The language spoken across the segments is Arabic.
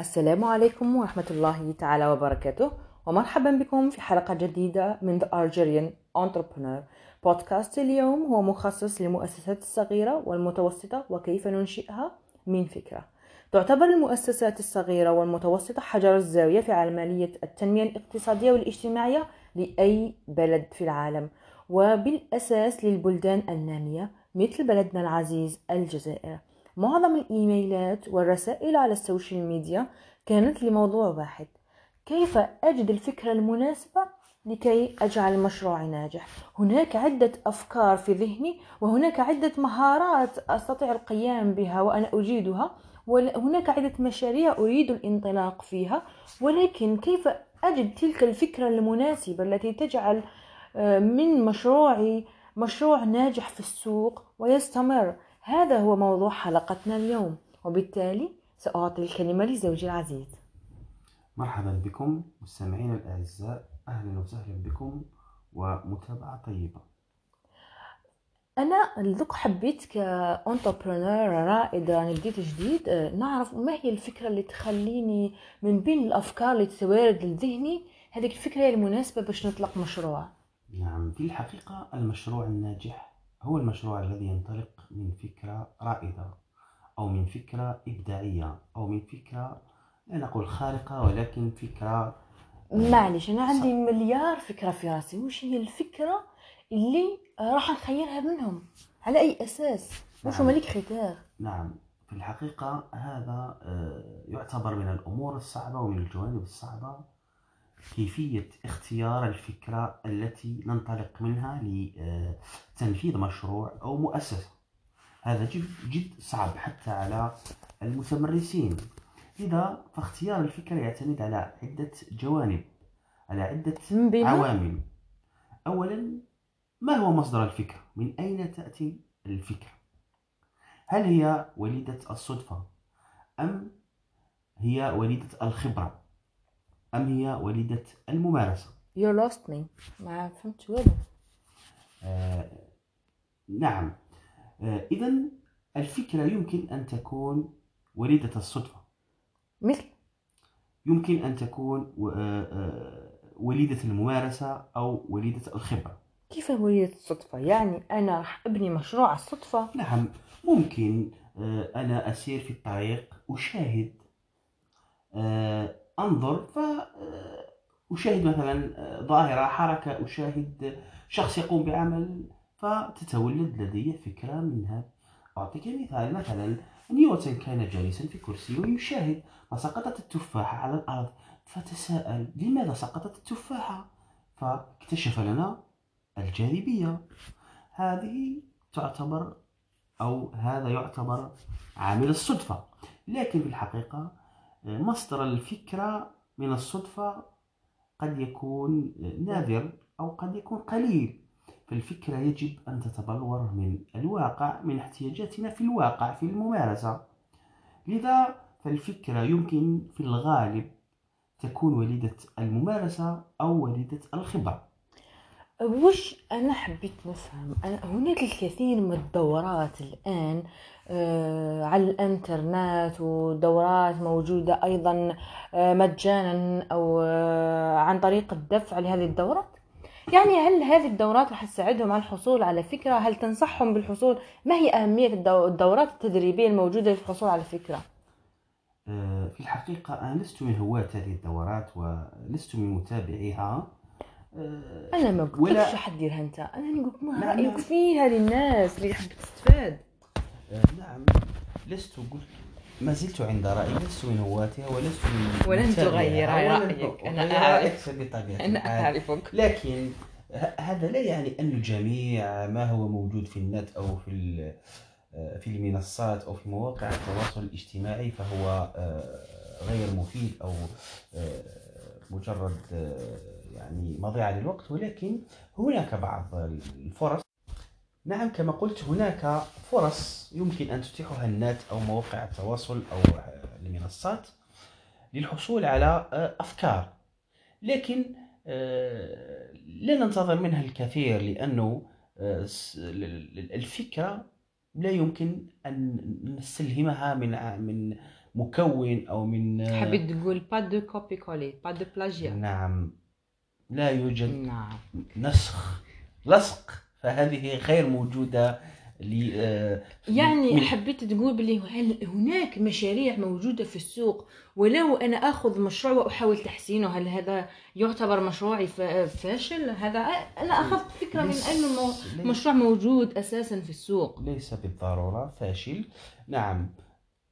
السلام عليكم ورحمة الله تعالى وبركاته ومرحبا بكم في حلقة جديدة من The Algerian Entrepreneur. بودكاست اليوم هو مخصص للمؤسسات الصغيرة والمتوسطة وكيف ننشئها؟ من فكرة. تعتبر المؤسسات الصغيرة والمتوسطة حجر الزاوية في عملية التنمية الاقتصادية والاجتماعية لأي بلد في العالم وبالأساس للبلدان النامية مثل بلدنا العزيز الجزائر. معظم الإيميلات والرسائل على السوشيال ميديا كانت لموضوع واحد. كيف أجد الفكرة المناسبة لكي أجعل مشروعي ناجح؟ هناك عدة أفكار في ذهني وهناك عدة مهارات أستطيع القيام بها وأنا أجيدها وهناك عدة مشاريع أريد الانطلاق فيها ولكن كيف أجد تلك الفكرة المناسبة التي تجعل آه، من مشروعي مشروع ناجح في السوق ويستمر؟ هذا هو موضوع حلقتنا اليوم وبالتالي سأعطي الكلمة لزوجي العزيز. مرحبا بكم مستمعينا الأعزاء أهلا وسهلا بكم ومتابعة طيبة. أنا لذوك حبيت كأنتربرونور رائدة يعني بديت جديد آه، نعرف ما هي الفكرة اللي تخليني من بين الأفكار اللي تتوارد لذهني هذه الفكرة هي المناسبة باش نطلق مشروع. نعم في الحقيقة المشروع الناجح هو المشروع الذي ينطلق من فكرة رائدة أو من فكرة إبداعية أو من فكرة لا نقول خارقة ولكن فكرة معلش أنا عندي مليار فكرة في راسي. وش هي الفكرة اللي راح نخيرها منهم؟ على أي أساس؟ وش نعم. ملك ختار نعم. في الحقيقة هذا آه، يعتبر من الأمور الصعبة ومن الجوانب الصعبة. كيفية اختيار الفكرة التي ننطلق منها لتنفيذ مشروع أو مؤسسة. هذا جد, جد صعب حتى على المتمرسين. لذا فاختيار الفكرة يعتمد على عدة جوانب على عدة عوامل. أولا ما هو مصدر الفكرة؟ من أين تأتي الفكرة؟ هل هي وليدة الصدفة أم هي وليدة الخبرة؟ أم هي وليدة الممارسة؟ you lost me. ما فهمت والو آه نعم. آه إذا الفكرة يمكن أن تكون وليدة الصدفة. مثل. يمكن أن تكون و- آه، آه، وليدة الممارسة أو وليدة الخبرة. كيف وليدة الصدفة؟ يعني أنا راح أبني مشروع الصدفة؟ نعم. ممكن آه، أنا أسير في الطريق أشاهد آه، أنظر فأشاهد مثلا آه، ظاهرة حركة أشاهد شخص يقوم بعمل فتتولد لدي فكرة منها. أعطيك مثال مثلا نيوتن كان جالسا في كرسي ويشاهد فسقطت التفاحة على الأرض. فتساءل لماذا سقطت التفاحة؟ فاكتشف لنا الجاذبية. هذه تعتبر أو هذا يعتبر عامل الصدفة. لكن في الحقيقة آه، مصدر الفكرة من الصدفة قد يكون آه، نادر أو قد يكون قليل. فالفكرة يجب أن تتبلور من الواقع من احتياجاتنا في الواقع في الممارسة. لذا فالفكرة يمكن في الغالب تكون وليدة الممارسة أو وليدة الخبرة. وش أنا حبيت نفهم؟ هناك الكثير من الدورات الآن آه، على الإنترنت ودورات موجودة أيضا آه، مجانا أو آه، عن طريق الدفع لهذه الدورات. يعني هل هذه الدورات راح تساعدهم على الحصول على فكرة؟ هل تنصحهم بالحصول؟ ما هي أهمية الدو- الدورات التدريبية الموجودة للحصول على فكرة؟ آه، في الحقيقة أنا لست من هواة هذه الدورات ولست من متابعيها. آه، أنا ما ولا- قلتلكش حد ديرها أنت أنا نقول ما رأيك. فيها للناس اللي تحب تستفاد آه، نعم. لست قلت ما زلت عند رأيي لست من هواتها ولست من ولن تغير رأيك، أنا أعرف. بطبيعة أنا. أعرفك. لكن هذا لا يعني أن الجميع ما هو موجود في النت أو في آه، في المنصات أو في مواقع التواصل الاجتماعي فهو آه، غير مفيد أو آه، مجرد آه، يعني مضيعة للوقت. ولكن هناك بعض الفرص نعم كما قلت هناك فرص يمكن أن تتيحها النت أو مواقع التواصل أو آه، المنصات للحصول على آه، أفكار. لكن آه، لا ننتظر منها الكثير لأنه ال- الفكرة لا يمكن أن نستلهمها من من مكون أو من حبيت تقول pas de copier-coller pas de plagiat نعم. لا يوجد نعم. نسخ لصق. فهذه غير موجودة آه، يعني من- حبيت تقول بلي هل هناك مشاريع موجودة في السوق؟ ولو أنا أخذ مشروع وأحاول تحسينه هل هذا يعتبر مشروعي فاشل؟ هذا أنا أخذت فكرة من ليس- ليس- مشروع موجود أساسا في السوق. ليس بالضرورة فاشل. نعم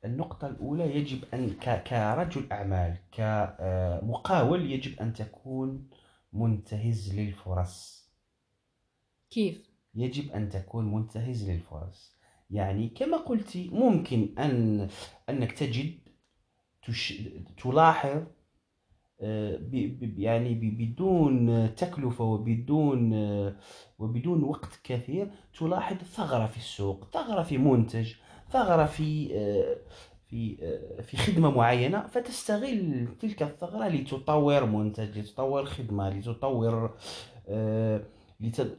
النقطة الأولى يجب أن كرجل أعمال كمقاول يجب أن تكون منتهز للفرص. كيف؟ يجب أن تكون منتهز للفرص يعني كما قلت ممكن أن أنك تجد تش... تلاحظ آه،. يعني. بدون تكلفة وبدون آه، وبدون وقت كثير تلاحظ ثغرة في السوق ثغرة في منتج ثغرة في آه، في في خدمة معينة فتستغل تلك الثغرة لتطور منتج لتطور خدمة لتطور آه، لت...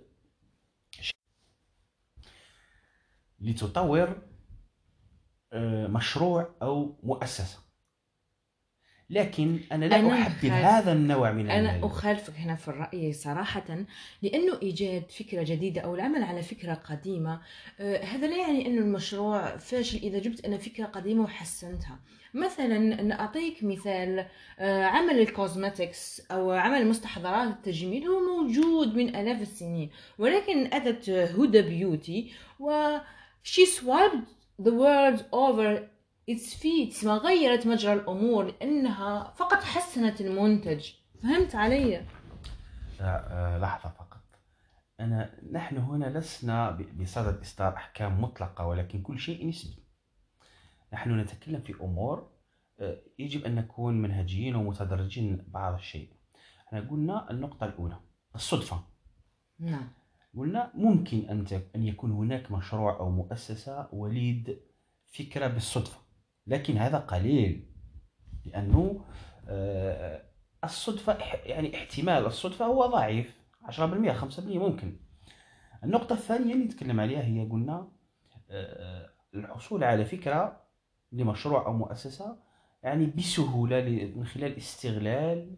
لتطور آه، مشروع أو مؤسسة. لكن أنا لا أنا خالف- هذا النوع من أنا ال- أخالفك هنا في الرأي صراحة لأنه إيجاد فكرة جديدة أو العمل على فكرة قديمة. آه، هذا لا يعني أنه المشروع فاشل إذا جبت أنا فكرة قديمة وحسنتها. مثلا أن أعطيك مثال آه، عمل الكوزماتكس أو عمل مستحضرات التجميل هو موجود من آلاف السنين ولكن أتت هدى بيوتي و she swiped the world over its feet ما غيرت مجرى الأمور لأنها فقط حسنت المنتج. فهمت علي؟ لا، آه، لحظة فقط. أنا نحن هنا لسنا بصدد إصدار أحكام مطلقة ولكن كل شيء نسبي. نحن نتكلم في أمور آه، يجب أن نكون منهجيين ومتدرجين بعض الشيء. إحنا قلنا النقطة الأولى الصدفة. نعم. قلنا ممكن أن أن يكون هناك مشروع أو مؤسسة وليد فكرة بالصدفة لكن هذا قليل لأنه آه، الصدفة يعني احتمال الصدفة هو ضعيف 10% 5% ممكن. النقطة الثانية اللي نتكلم عليها هي قلنا آه، الحصول على فكرة لمشروع أو مؤسسة يعني بسهولة من خلال استغلال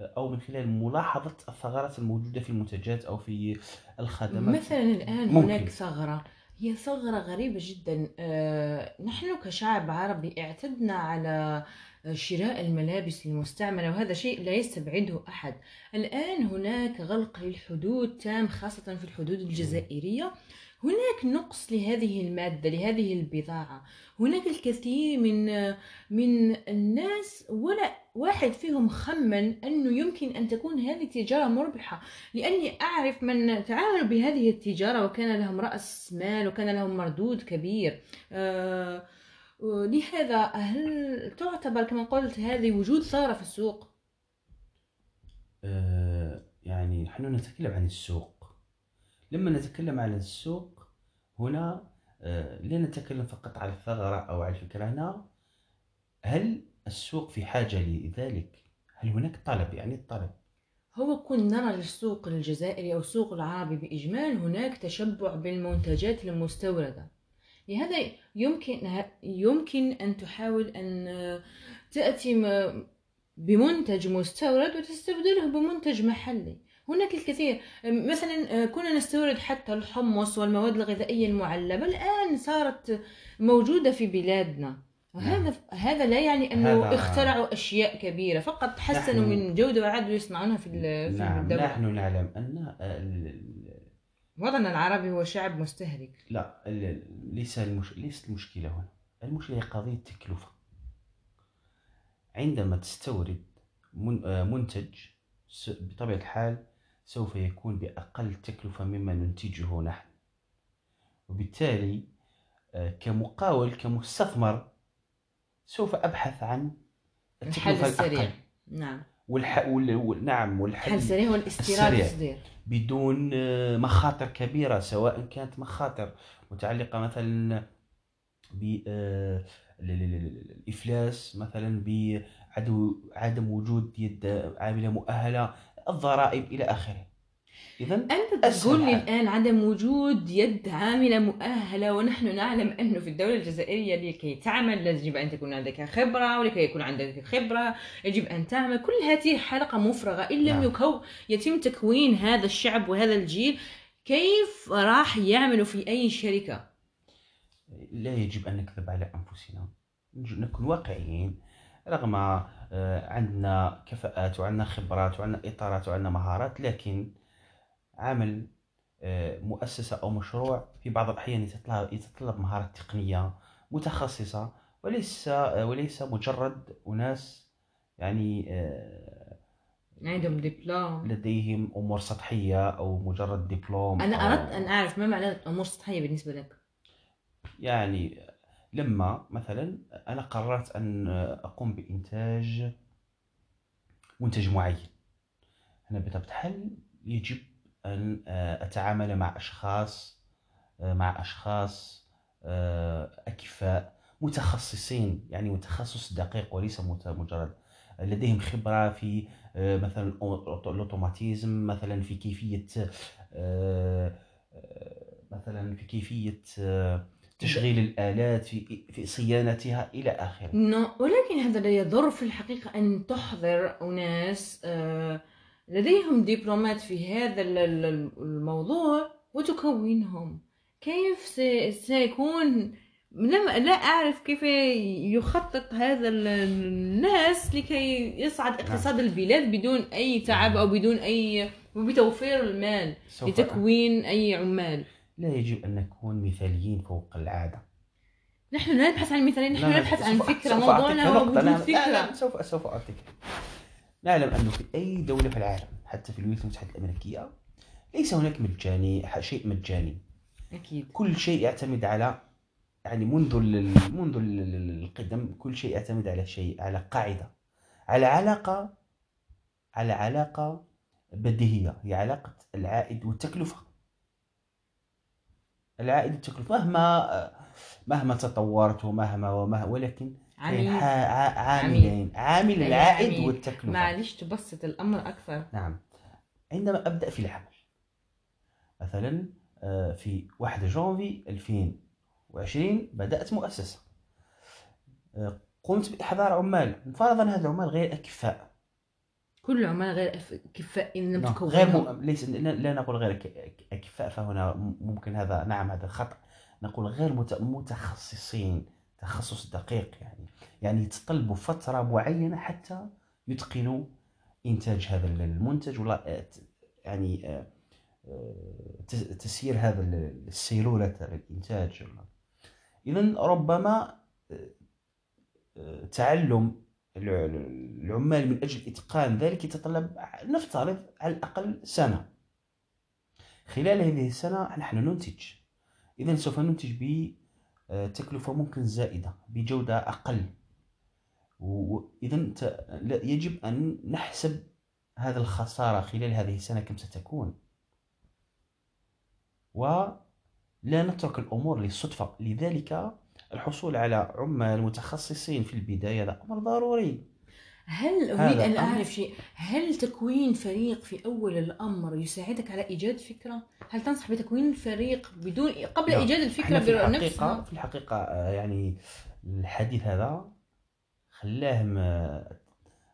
أو من خلال ملاحظة الثغرات الموجودة في المنتجات أو في الخدمات. مثلا الآن ممكن. هناك ثغرة. هي ثغرة غريبة جدا. آه، نحن كشعب عربي اعتدنا على شراء الملابس المستعملة وهذا شيء لا يستبعده أحد. الآن هناك غلق للحدود تام خاصة في الحدود الجزائرية. هناك نقص لهذه المادة لهذه البضاعة. هناك الكثير من من الناس ولا واحد فيهم خمن أنه يمكن أن تكون هذه تجارة مربحة. لأني أعرف من تعاملوا بهذه التجارة وكان لهم رأس مال وكان لهم مردود كبير. آه، لهذا هل تعتبر كما قلت هذه وجود ثغرة في السوق؟ آه، يعني نحن نتكلم عن السوق. لما نتكلم عن السوق هنا آه، لا نتكلم فقط على الثغرة أو على الفكرة هنا. هل السوق في حاجة لذلك؟ هل هناك طلب؟ يعني الطلب. هو كنا نرى للسوق الجزائري أو السوق العربي بإجمال هناك تشبع بالمنتجات المستوردة. لهذا يمكن يمكن أن تحاول أن تأتي بمنتج مستورد وتستبدله بمنتج محلي. هناك الكثير. مثلا كنا نستورد حتى الحمص والمواد الغذائية المعلبة الآن صارت موجودة في بلادنا. وهذا هذا لا يعني أنه هذا- اخترعوا أشياء كبيرة فقط حسنوا من جودة وعادوا يصنعونها في ال- في نعم الدولة. نحن نعلم أن آه، وطننا العربي هو شعب مستهلك. لا ليس المش... ليست المشكلة هنا. المشكلة هي قضية تكلفة. عندما تستورد من... آه، منتج س... بطبيعة الحال سوف يكون بأقل تكلفة مما ننتجه نحن. وبالتالي آه، كمقاول كمستثمر سوف أبحث عن الحل التكلفة السريع. الأقل نعم. والح... وال... نعم والحل الحل السريع هو الاستيراد بدون آه، مخاطر كبيرة سواء كانت مخاطر متعلقة مثلا بالإفلاس مثلا بعدم عدم وجود يد عاملة مؤهلة الضرائب إلى آخره. اذا أنت أسهل تقول لي. الآن عدم وجود يد عاملة مؤهلة ونحن نعلم أنه في الدولة الجزائرية لكي تعمل يجب أن تكون عندك خبرة ولكي يكون عندك خبرة يجب أن تعمل. كل هذه حلقة مفرغة إن لم نعم. يكو يتم تكوين هذا الشعب وهذا الجيل كيف راح يعملوا في أي شركة؟ لا يجب أن نكذب على أنفسنا. نكون واقعيين. رغم عندنا كفاءات وعندنا خبرات وعندنا إطارات وعندنا مهارات لكن عمل آه، مؤسسة أو مشروع في بعض الأحيان يتطلب يتطلب مهارات تقنية متخصصة وليس آه، وليس مجرد أناس يعني آه، عندهم دبلوم. لديهم أمور سطحية أو مجرد دبلوم أنا أو- أردت أن أعرف ما معنى أمور سطحية بالنسبة لك؟ يعني لما مثلا أنا قررت أن أقوم بإنتاج منتج معين. أنا بطبيعه الحال يجب أن أتعامل مع أشخاص مع أشخاص أكفاء متخصصين؟ يعني متخصص دقيق وليس مجرد لديهم خبرة في مثلا ال automatisme مثلا في كيفية مثلا في كيفية تشغيل الآلات في في صيانتها إلى آخره. no ولكن هذا لا يضر في الحقيقة أن تحضر أناس آه، لديهم دبلومات في هذا ال- ال- الموضوع وتكونهم. كيف سي- سيكون لم لا أعرف كيف يخطط هذا ال- الناس لكي يصعد اقتصاد البلاد بدون أي تعب أو بدون أي وبتوفير المال لتكوين أي عمال. لا يجب أن نكون مثاليين فوق العادة. نحن لا نبحث عن مثالين نحن لا، نبحث عن فكرة موضوعنا هو. وجود فكرة. لا، سوف سوف أعطيك. نعلم أنه في أي دولة في العالم حتى في الولايات المتحدة الأمريكية ليس هناك مجاني شيء مجاني. أكيد. كل شيء يعتمد على يعني منذ منذ ال- القدم كل شيء يعتمد على شيء على قاعدة على علاقة على علاقة بديهية هي علاقة العائد والتكلفة. العائد والتكلفة مهما مهما تطورت ومهما ومهما ولكن كاين عميل ح- ع- عاملين عامل العائد عميل. والتكلفة. معليش تبسط الأمر أكثر. نعم. عندما أبدأ في العمل مثلا آه، في 1 جانفي 2020 بدأت مؤسسة. آه، قمت بإحضار عمال. فرضا هذا العمال غير أكفاء. كل عمال غير كفاء إن لم نعم، تكونهم غير م... ليس لا نقول غير أكفاء فهنا ممكن هذا نعم هذا خطأ. نقول غير مت... متخصصين تخصص دقيق يعني. يعني يتطلبوا فترة معينة حتى يتقنوا إنتاج هذا المنتج ولا يعني آه، آه، تسيير هذا ال- السيلولة الإنتاج إذا ربما آه، آه، تعلم العمال من أجل إتقان ذلك يتطلب نفترض على الأقل سنة. خلال هذه السنة نحن ننتج. إذا سوف ننتج بتكلفة ممكن زائدة بجودة أقل. وإذا يجب أن نحسب هذا الخسارة خلال هذه السنة كم ستكون. ولا نترك الأمور للصدفة لذلك الحصول على عمال متخصصين في البداية هذا أمر ضروري هل أن أمر- أعرف شيء هل تكوين فريق في أول الأمر يساعدك على إيجاد فكرة؟ هل تنصح بتكوين فريق بدون قبل نعم. إيجاد الفكرة إحنا في الحقيقة بنفسها؟ في الحقيقة آه، يعني الحديث هذا خلاه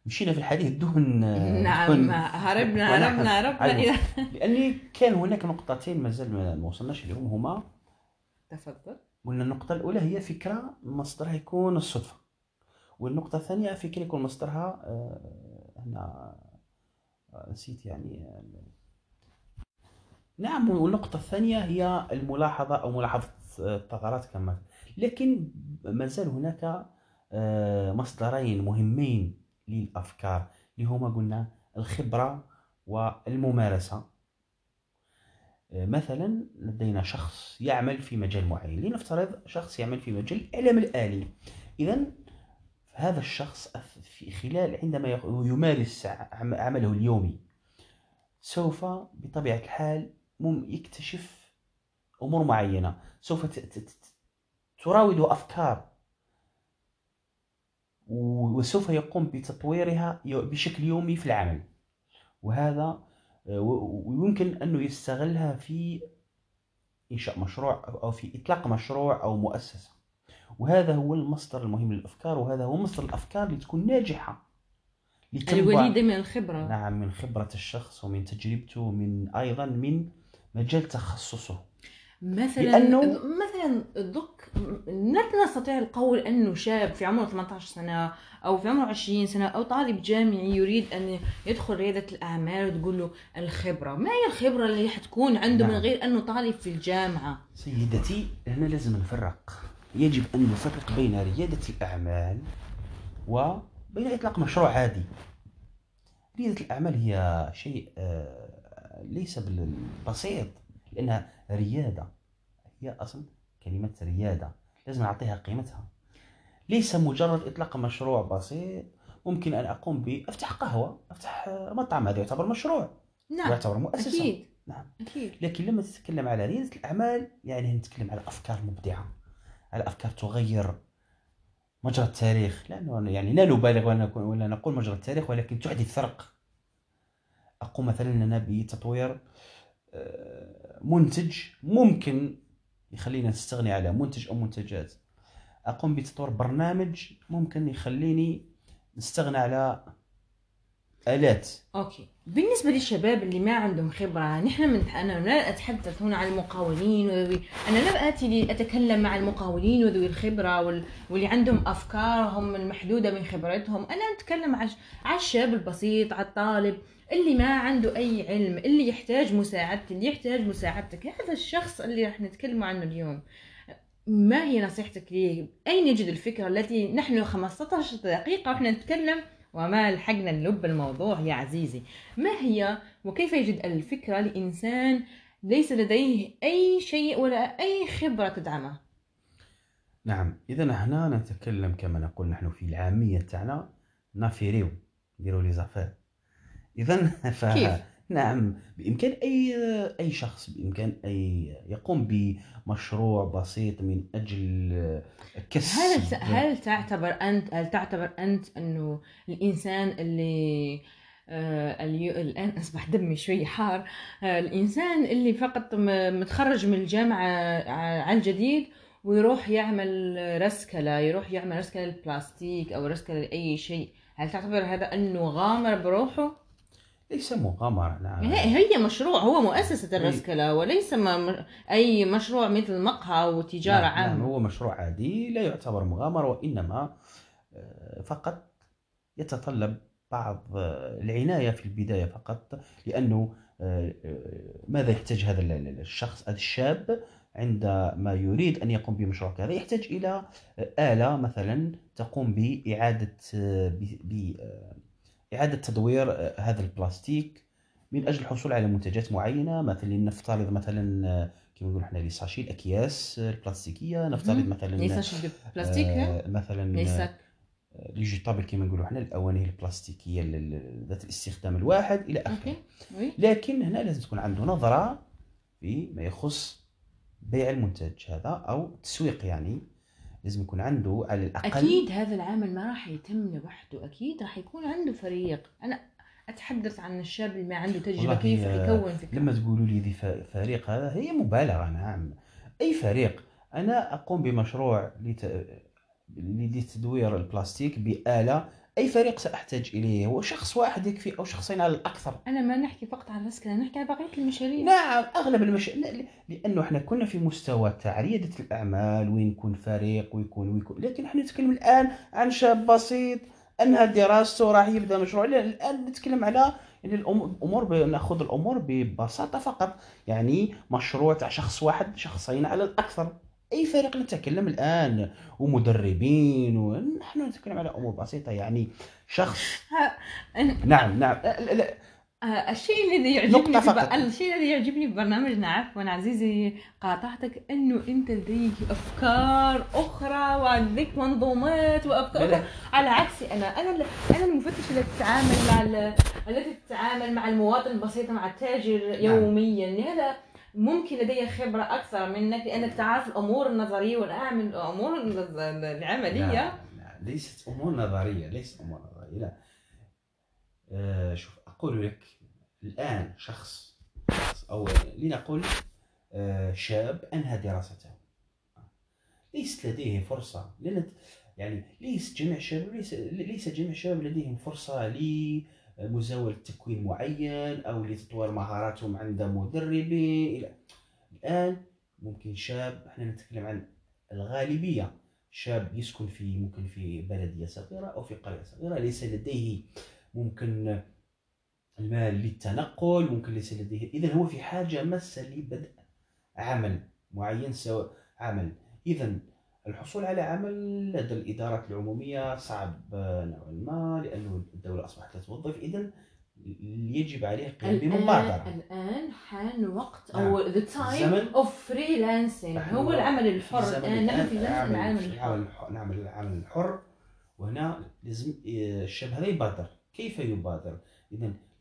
مشينا في الحديث دون نعم دون- هربنا هربنا هربنا لأني كان هناك نقطتين مازال ما ما وصلناش لهم هما تفضل قلنا النقطة الأولى هي فكرة مصدرها يكون الصدفة والنقطة الثانية فكرة يكون مصدرها آه، هنا آه، نسيت يعني آه، نعم والنقطة الثانية هي الملاحظة أو ملاحظة الثغرات كما لكن ما زال هناك مصدرين مهمين للأفكار اللي هما قلنا الخبرة والممارسة. مثلا لدينا شخص يعمل في مجال معين لنفترض شخص يعمل في مجال الإعلام الآلي. إذا هذا الشخص في خلال عندما يمارس عم- عمله اليومي سوف بطبيعة الحال يكتشف أمور معينة. سوف تراود أفكار. وسوف يقوم بتطويرها بشكل يومي في العمل. وهذا ويمكن أنه يستغلها في إنشاء مشروع أو في إطلاق مشروع أو مؤسسة. وهذا هو المصدر المهم للأفكار وهذا هو مصدر الأفكار اللي تكون ناجحة لتنبع- الوليدة من الخبرة. نعم من خبرة الشخص ومن تجربته ومن أيضا من مجال تخصصه. مثلا لأنه- مثلا ضك لا نستطيع القول أنه شاب في عمره 18 سنة أو في عمره 20 سنة أو طالب جامعي يريد أن يدخل ريادة الأعمال وتقول له الخبرة، ما هي الخبرة اللي حتكون عنده من نعم. غير أنه طالب في الجامعة؟ سيدتي هنا لازم نفرق يجب أن نفرق بين ريادة الأعمال وبين إطلاق مشروع عادي ريادة الأعمال هي شيء آه، ليس بالبسيط لأنها ريادة. هي أصلا كلمة ريادة. لازم نعطيها قيمتها. ليس مجرد إطلاق مشروع بسيط. ممكن أن أقوم بأفتح قهوة أفتح مطعم. هذا يعتبر مشروع. نعم ويعتبر مؤسسة. أكيد نعم. أكيد. لكن لما تتكلم على ريادة الأعمال يعني نتكلم على أفكار مبدعة. على أفكار تغير مجرى التاريخ. لأنه يعني لا نبالغ ولا نقول مجرى التاريخ ولكن تحدث فرق. أقوم مثلا أنا بتطوير آه، منتج ممكن يخلينا نستغني على منتج أو منتجات. أقوم بتطوير برنامج ممكن يخليني نستغنى على آلات. أوكي. بالنسبة للشباب اللي ما عندهم خبرة نحن من أنا لا أتحدث هنا عن المقاولين وذوي أنا لا اتي لأتكلم مع المقاولين وذوي الخبرة وال... واللي عندهم أفكارهم المحدودة من خبرتهم. أنا أتكلم على الشاب البسيط على الطالب اللي ما عنده أي علم اللي يحتاج مساعدتي اللي يحتاج مساعدتك. هذا الشخص اللي راح نتكلم عنه اليوم. ما هي نصيحتك لي أين يجد الفكرة التي نحن 15 دقيقة وإحنا نتكلم وما لحقنا نلب الموضوع يا عزيزي. ما هي وكيف يجد الفكرة لإنسان ليس لديه أي شيء ولا أي خبرة تدعمه؟ نعم إذا هنا نتكلم كما نقول نحن في العامية تاعنا نافيريو نديرو les affaires إذا ف كيف؟ نعم. بإمكان أي أي شخص بإمكان أي يقوم بمشروع بسيط من أجل كسب. هل هل تعتبر أنت هل تعتبر أنت أنه الإنسان اللي آه الآن أصبح دمي شوي حار. آه الإنسان اللي فقط متخرج من الجامعة ع- على الجديد ويروح يعمل رسكلة يروح يعمل رسكلة البلاستيك أو رسكلة لأي شيء. هل تعتبر هذا أنه غامر بروحه؟ ليس مغامرة نعم هي هي مشروع هو مؤسسة الرسكلة وليس أي مشروع مثل مقهى وتجارة نعم, نعم عامة. هو مشروع عادي لا يعتبر مغامرة وإنما آه، فقط يتطلب بعض آه، العناية في البداية فقط لأنه آه، ماذا يحتاج هذا ال- ال- الشخص هذا الشاب عندما يريد أن يقوم بمشروع كذا؟ يحتاج إلى آلة مثلا تقوم بإعادة إعادة تدوير آه، هذا البلاستيك من أجل الحصول على منتجات معينة مثلا نفترض مثلا آه، كما نقول إحنا لي ساشي الأكياس آه، البلاستيكية. نفترض. مثلا ليس شيء بلاستيك مثلا لي جيتابل كما نقولوا إحنا الأواني البلاستيكية ال- ال- ذات الاستخدام الواحد إلى آخره. لكن هنا لازم تكون عنده نظرة فيما يخص بيع المنتج هذا أو التسويق يعني. لازم يكون عنده على الأقل أكيد هذا العمل ما راح يتم لوحده أكيد راح يكون عنده فريق. أنا أتحدث عن الشاب اللي ما عنده تجربة والله كيف يكون فكرة لما تقولوا لي ذي فريق هذا هي مبالغة نعم أي فريق. أنا أقوم بمشروع لت... لتدوير البلاستيك بآلة أي فريق سأحتاج إليه؟ هو شخص واحد يكفي أو شخصين على الاكثر أنا ما نحكي فقط عن الرسكلة نحكي عن بقية المشاريع. نعم أغلب المش... لا- لا- لأنه إحنا كنا في مستوى تاع رياده الأعمال وين يكون فريق ويكون ويكون لكن إحنا نتكلم الآن عن شاب بسيط انهى دراسته راح يبدأ مشروع. لا الآن نتكلم على يعني الأمور ب... نأخذ الأمور ببساطة فقط. يعني مشروع تاع شخص واحد شخصين على الاكثر أي فريق نتكلم الآن ومدربين ونحن نتكلم على أمور بسيطة يعني شخص نعم نعم لا, لا. آه، الشيء الذي يعجبني. ب... الشيء الذي يعجبني في برنامجنا عفوا عزيزي قاطعتك أنه أنت لديك أفكار أخرى وعندك منظومات وأفكار. أخرى. على عكسي أنا أنا أنا المفتشه التي تتعامل مع ال... التي تتعامل مع المواطن البسيط مع التاجر يوميا لهذا ممكن لدي خبرة أكثر منك لأنك تعرف الأمور النظرية وأنا أعمل الأمور العملية. لا, لا ليست أمور نظرية ليست أمور نظرية لا. آه شوف أقول لك الآن شخص أو لنقل آه، شاب أنهى دراسته. ليست لديه فرصة لأن يعني ليس جميع الشباب ليس ليس جميع الشباب لديهم فرصة لمزاولة تكوين معين أو لتطوير مهاراتهم عند مدربين. إلى الآن ممكن شاب إحنا نتكلم عن الغالبية شاب يسكن في ممكن في بلدية صغيرة أو في قرية صغيرة ليس لديه ممكن المال للتنقل ممكن ليس لديه. إذا هو في حاجة ماسة لبدء عمل معين سواء عمل. إذا الحصول على عمل لدى الإدارات العمومية صعب نوعا ما لأنه الدولة أصبحت لا توظف. إذا يجب عليه القيام بمبادرة. الآن حان وقت نعم. time زمن- of freelancing. نحن هو العمل الحر. زمن الآن نحن في زمن عمل- العمل الحر. نعمل العمل الحر. وهنا لازم آه، الشاب هذا يبادر. كيف يبادر؟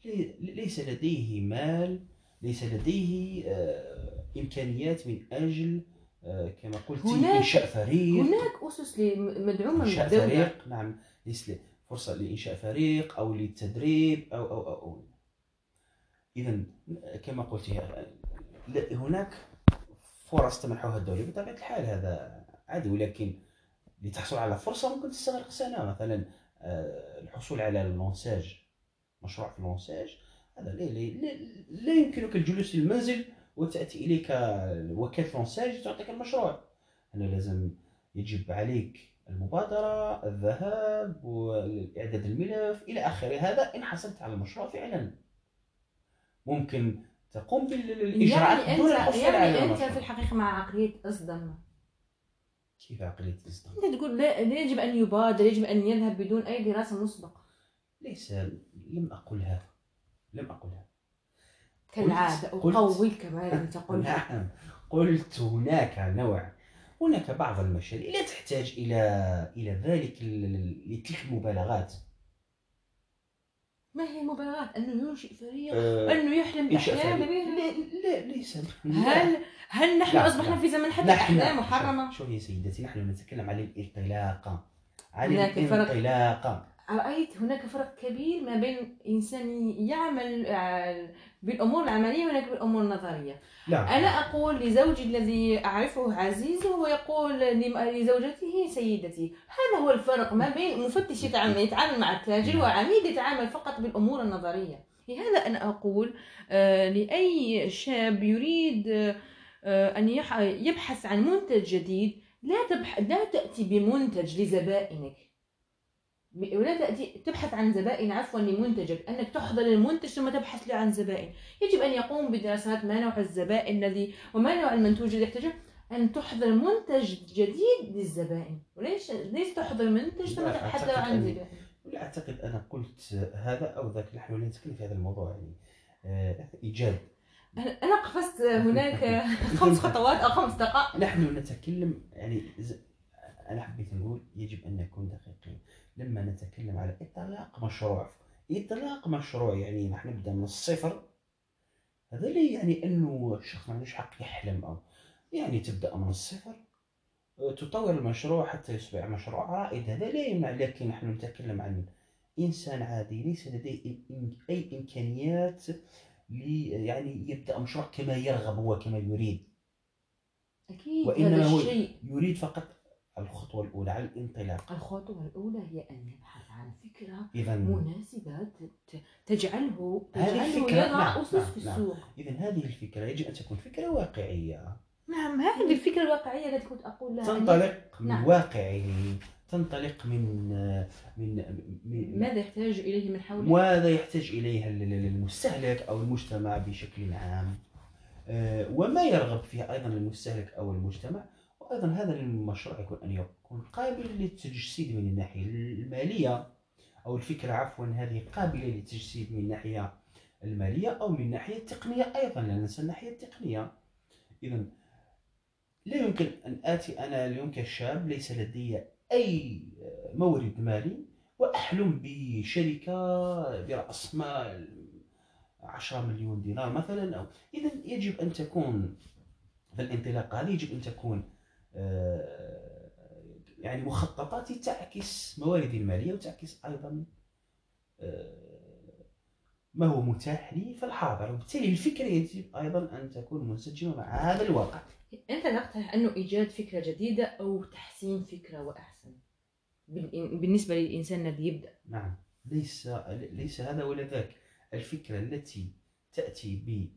لي- ليس لديه مال ليس لديه آه، إمكانيات من آه، كما قلت إنشاء فريق. هناك أسس ل- مدعومة من الدولة فريق نعم ليس ل- فرصة لإنشاء فريق أو للتدريب أو أو أو, أو. إذا كما قلت لا- هناك فرص تمنحها الدولة بطبيعة الحال هذا عادي ولكن لتحصل على فرصة ممكن تستغرق سنة. مثلا آه، الحصول على اللونساج مشروع في اللونساج هذا لا يمكنك الجلوس في المنزل وتأتي إليك وكالة لونساج تعطيك المشروع. هنا لازم يجب عليك المبادرة الذهاب وإعداد الملف إلى آخره. هذا إن حصلت على المشروع فعلا. ممكن تقوم بالإجراءات يعني دون الحصول يعني على أنت المشروع. في الحقيقة مع عقلية أصدم. كيف عقلية الإصدار؟ أنت تقول لا يجب أن يبادر يجب أن يذهب بدون أي دراسة مسبقة. ليس لم أقل هذا لم أقل هذا كالعادة قلت- أقويك ما لم تقلها نعم. قلت هناك نوع هناك بعض المشاريع لا تحتاج إلى إلى ذلك لتلك المبالغات. ما هي مبالغات أنه ينشئ فريق آه، أنه يحلم بأحلام لا لا ليس. هل هل نحن لا، أصبحنا لا. في زمن حتى الأحلام محرمة؟ شوف يا سيدتي نحن نتكلم عن الانطلاقة عن. الانطلاقة. رأيت هناك فرق كبير ما بين إنسان يعمل آه، بالأمور العملية وهناك بالأمور النظرية. لا أنا أقول لزوجي الذي أعرفه عزيز وهو يقول لزوجته سيدتي هذا هو الفرق ما بين مفتش يتعامل, يتعامل مع التاجر وعميد يتعامل فقط بالأمور النظرية. لهذا أنا أقول آه، لأي شاب يريد آه، أن يبحث عن منتج جديد لا تبح... لا تأتي بمنتج لزبائنك. ولا تأتي تبحث عن زبائن عفوا لمنتجك. أنك تحضر المنتج ثم تبحث له عن زبائن. يجب أن يقوم بدراسات ما نوع الزبائن الذي وما نوع المنتوج الذي يحتاجه. أن تحضر منتج جديد للزبائن. وليش ليش تحضر منتج ثم تبحث له عن أن- زبائن؟ لا أعتقد أنا قلت هذا أو ذاك. نحن لا نتكلم في هذا الموضوع يعني. آه، إيجاد. أنا- أنا قفزت هناك خمس خطوات أو خمس دقائق. نحن نتكلم يعني ز- أنا حبيت نقول يجب أن نكون دقيقين. لما نتكلم على إطلاق مشروع. إطلاق مشروع يعني نحن نبدأ من الصفر. هذا لا يعني إنه الشخص ما عندوش حق يحلم أو يعني تبدأ من الصفر. تطور المشروع حتى يصبح مشروع رائد هذا لا يمنع لكن نحن نتكلم عن إنسان عادي ليس لديه إم- إم- أي إمكانيات لي يعني يبدأ مشروع كما يرغب هو كما يريد. أكيد وإنما هو- الشيء. يريد فقط الخطوة الأولى على الانطلاق. الخطوة الأولى هي أن يبحث عن فكرة إذا مناسبة تجعله تجعله الفكرة، يضع نعم، أسس نعم، في نعم. السوق. إذا هذه الفكرة يجب أن تكون فكرة واقعية. نعم هذه الفكرة الواقعية التي كنت أقول لها. تنطلق من نعم. واقعه تنطلق من من من ماذا يحتاج إليه من حوله ماذا يحتاج ال- المستهلك أو المجتمع بشكل عام؟ آه، وما يرغب فيه أيضا المستهلك أو المجتمع؟ وأيضا هذا المشروع يكون أن يكون قابل للتجسيد من الناحية المالية أو الفكرة عفوا هذه قابلة للتجسيد من الناحية المالية أو من الناحية التقنية أيضا لا ننسى الناحية التقنية. إذا لا يمكن أن آتي أنا اليوم كشاب ليس لدي أي مورد مالي وأحلم بشركة برأس مال 10 مليون دينار مثلا أو إذا يجب أن تكون في الانطلاقة هذه يجب أن تكون يعني مخططاتي تعكس مواردي المالية وتعكس أيضا آه، ما هو متاح لي في الحاضر. وبالتالي الفكرة يجب أيضا أن تكون منسجمة مع هذا الواقع. أنت تقترح أنه إيجاد فكرة جديدة أو تحسين فكرة وأحسن. بال- بالنسبة للإنسان الذي يبدأ. نعم. ليس ليس هذا ولا ذاك. الفكرة التي ب- ب-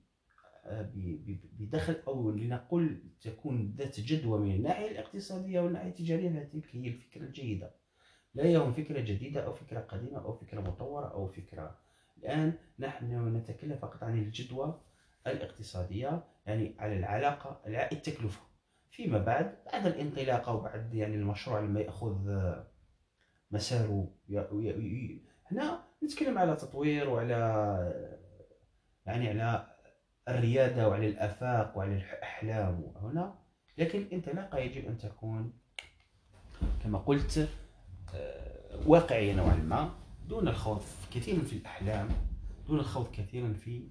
بدخل أو لنقل تكون ذات جدوى من الناحية الاقتصادية والناحية التجارية فتلك هي الفكرة الجيدة. لا يهم فكرة جديدة أو فكرة قديمة أو فكرة مطورة أو فكرة. الآن نحن نتكلم فقط عن الجدوى الاقتصادية يعني على العلاقة الع- التكلفة. فيما بعد بعد الانطلاقة وبعد يعني المشروع لما يأخذ آه، مساره هنا نتكلم على تطوير وعلى يعني على الريادة وعلى الآفاق وعلى الأحلام هنا لكن الانطلاقة يجب أن تكون كما قلت آه، واقعية نوعا ما دون الخوض كثيرا في الأحلام دون الخوض كثيرا في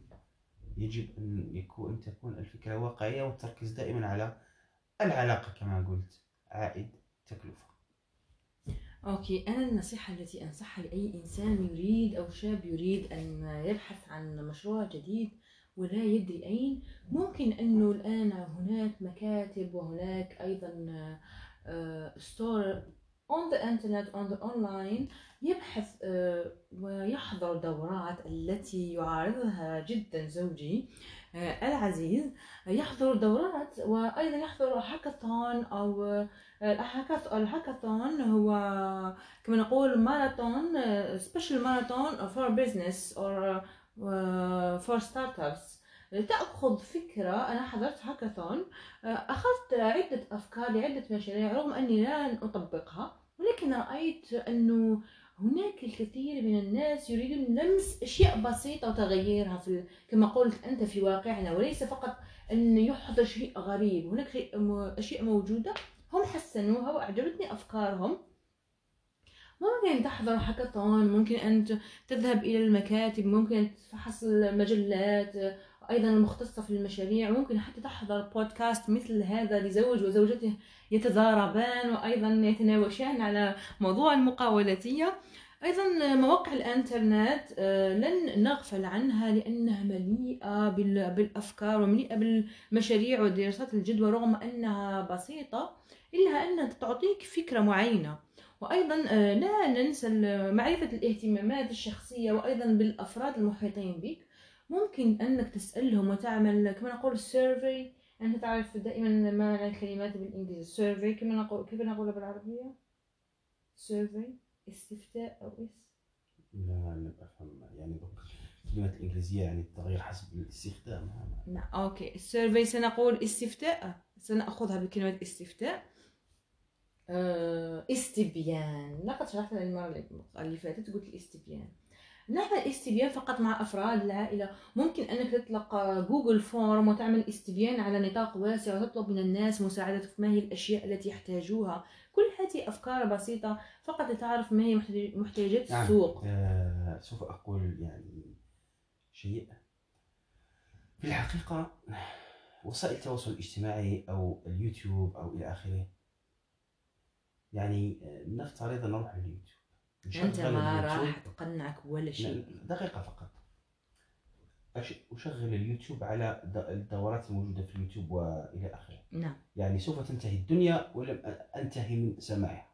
يجب أن يكون أن تكون الفكرة واقعية والتركيز دائما على العلاقة كما قلت عائد تكلفة. أوكي أنا النصيحة التي أنصحها لأي إنسان يريد أو شاب يريد أن يبحث عن مشروع جديد ولا يدري أين. ممكن أنه الآن هناك مكاتب وهناك أيضا ستور on the internet on the online يبحث آه، ويحضر دورات التي يعارضها جدا زوجي آه، العزيز. يحضر دورات وأيضا يحضر هاكاثون آه، الهاكاث- الهاكاثون هو كما نقول ماراثون special marathon for business or for startups تأخذ فكرة أنا حضرت هاكاثون آه، أخذت عدة أفكار لعدة مشاريع رغم أني لا أطبقها ولكن رأيت أنه هناك الكثير من الناس يريدون لمس أشياء بسيطة وتغييرها في كما قلت أنت في واقعنا وليس فقط أن يحضر شيء غريب هناك أشياء موجودة هم حسنوها وأعجبتني أفكارهم. ممكن تحضر هاكاثون ممكن أن تذهب إلى المكاتب ممكن تفحص المجلات أيضا المختصة في المشاريع ممكن حتى تحضر بودكاست مثل هذا لزوج وزوجته يتضاربان وأيضا يتناوشان على موضوع المقاولاتية. أيضا مواقع الإنترنت آه، لن نغفل عنها لأنها مليئة بال- بالأفكار ومليئة بالمشاريع ودراسات الجدوى رغم أنها بسيطة إلا أنها تعطيك فكرة معينة. وأيضا آه، لا ننسى معرفة الاهتمامات الشخصية وأيضا بالأفراد المحيطين بك. ممكن أنك تسألهم وتعمل كما نقول survey أنت تعرف دائما معنى الكلمات بالإنجليزي. survey كما نقول كيف نقولها بالعربية؟ survey استفتاء أو إس؟ لا لا أفهم يعني الكلمات الإنجليزية يعني التغيير حسب الاستخدام. نعم okay. ال survey سنقول استفتاء. سنأخذها بكلمة استفتاء. استبيان. لقد شرحتها المرة اللي فاتت قلت الاستبيان. نعمل استبيان فقط مع أفراد العائلة ممكن أنك تطلق Google Form وتعمل استبيان على نطاق واسع وتطلب من الناس مساعدتك ما هي الأشياء التي يحتاجوها. كل هذه أفكار بسيطة فقط لتعرف ما هي محتاج- محتاجات نعم. السوق آه سوف أقول يعني شيء. في الحقيقة وسائل التواصل الاجتماعي أو اليوتيوب أو إلى آخره يعني آه، نفترض أن نروح لليوتيوب نشغل ما. راح تقنعك ولا شيء. لا، دقيقة فقط. أشغل اليوتيوب على الدورات الموجودة في اليوتيوب وإلى آخره. نعم. يعني سوف تنتهي الدنيا ولم أنتهي من سماعها.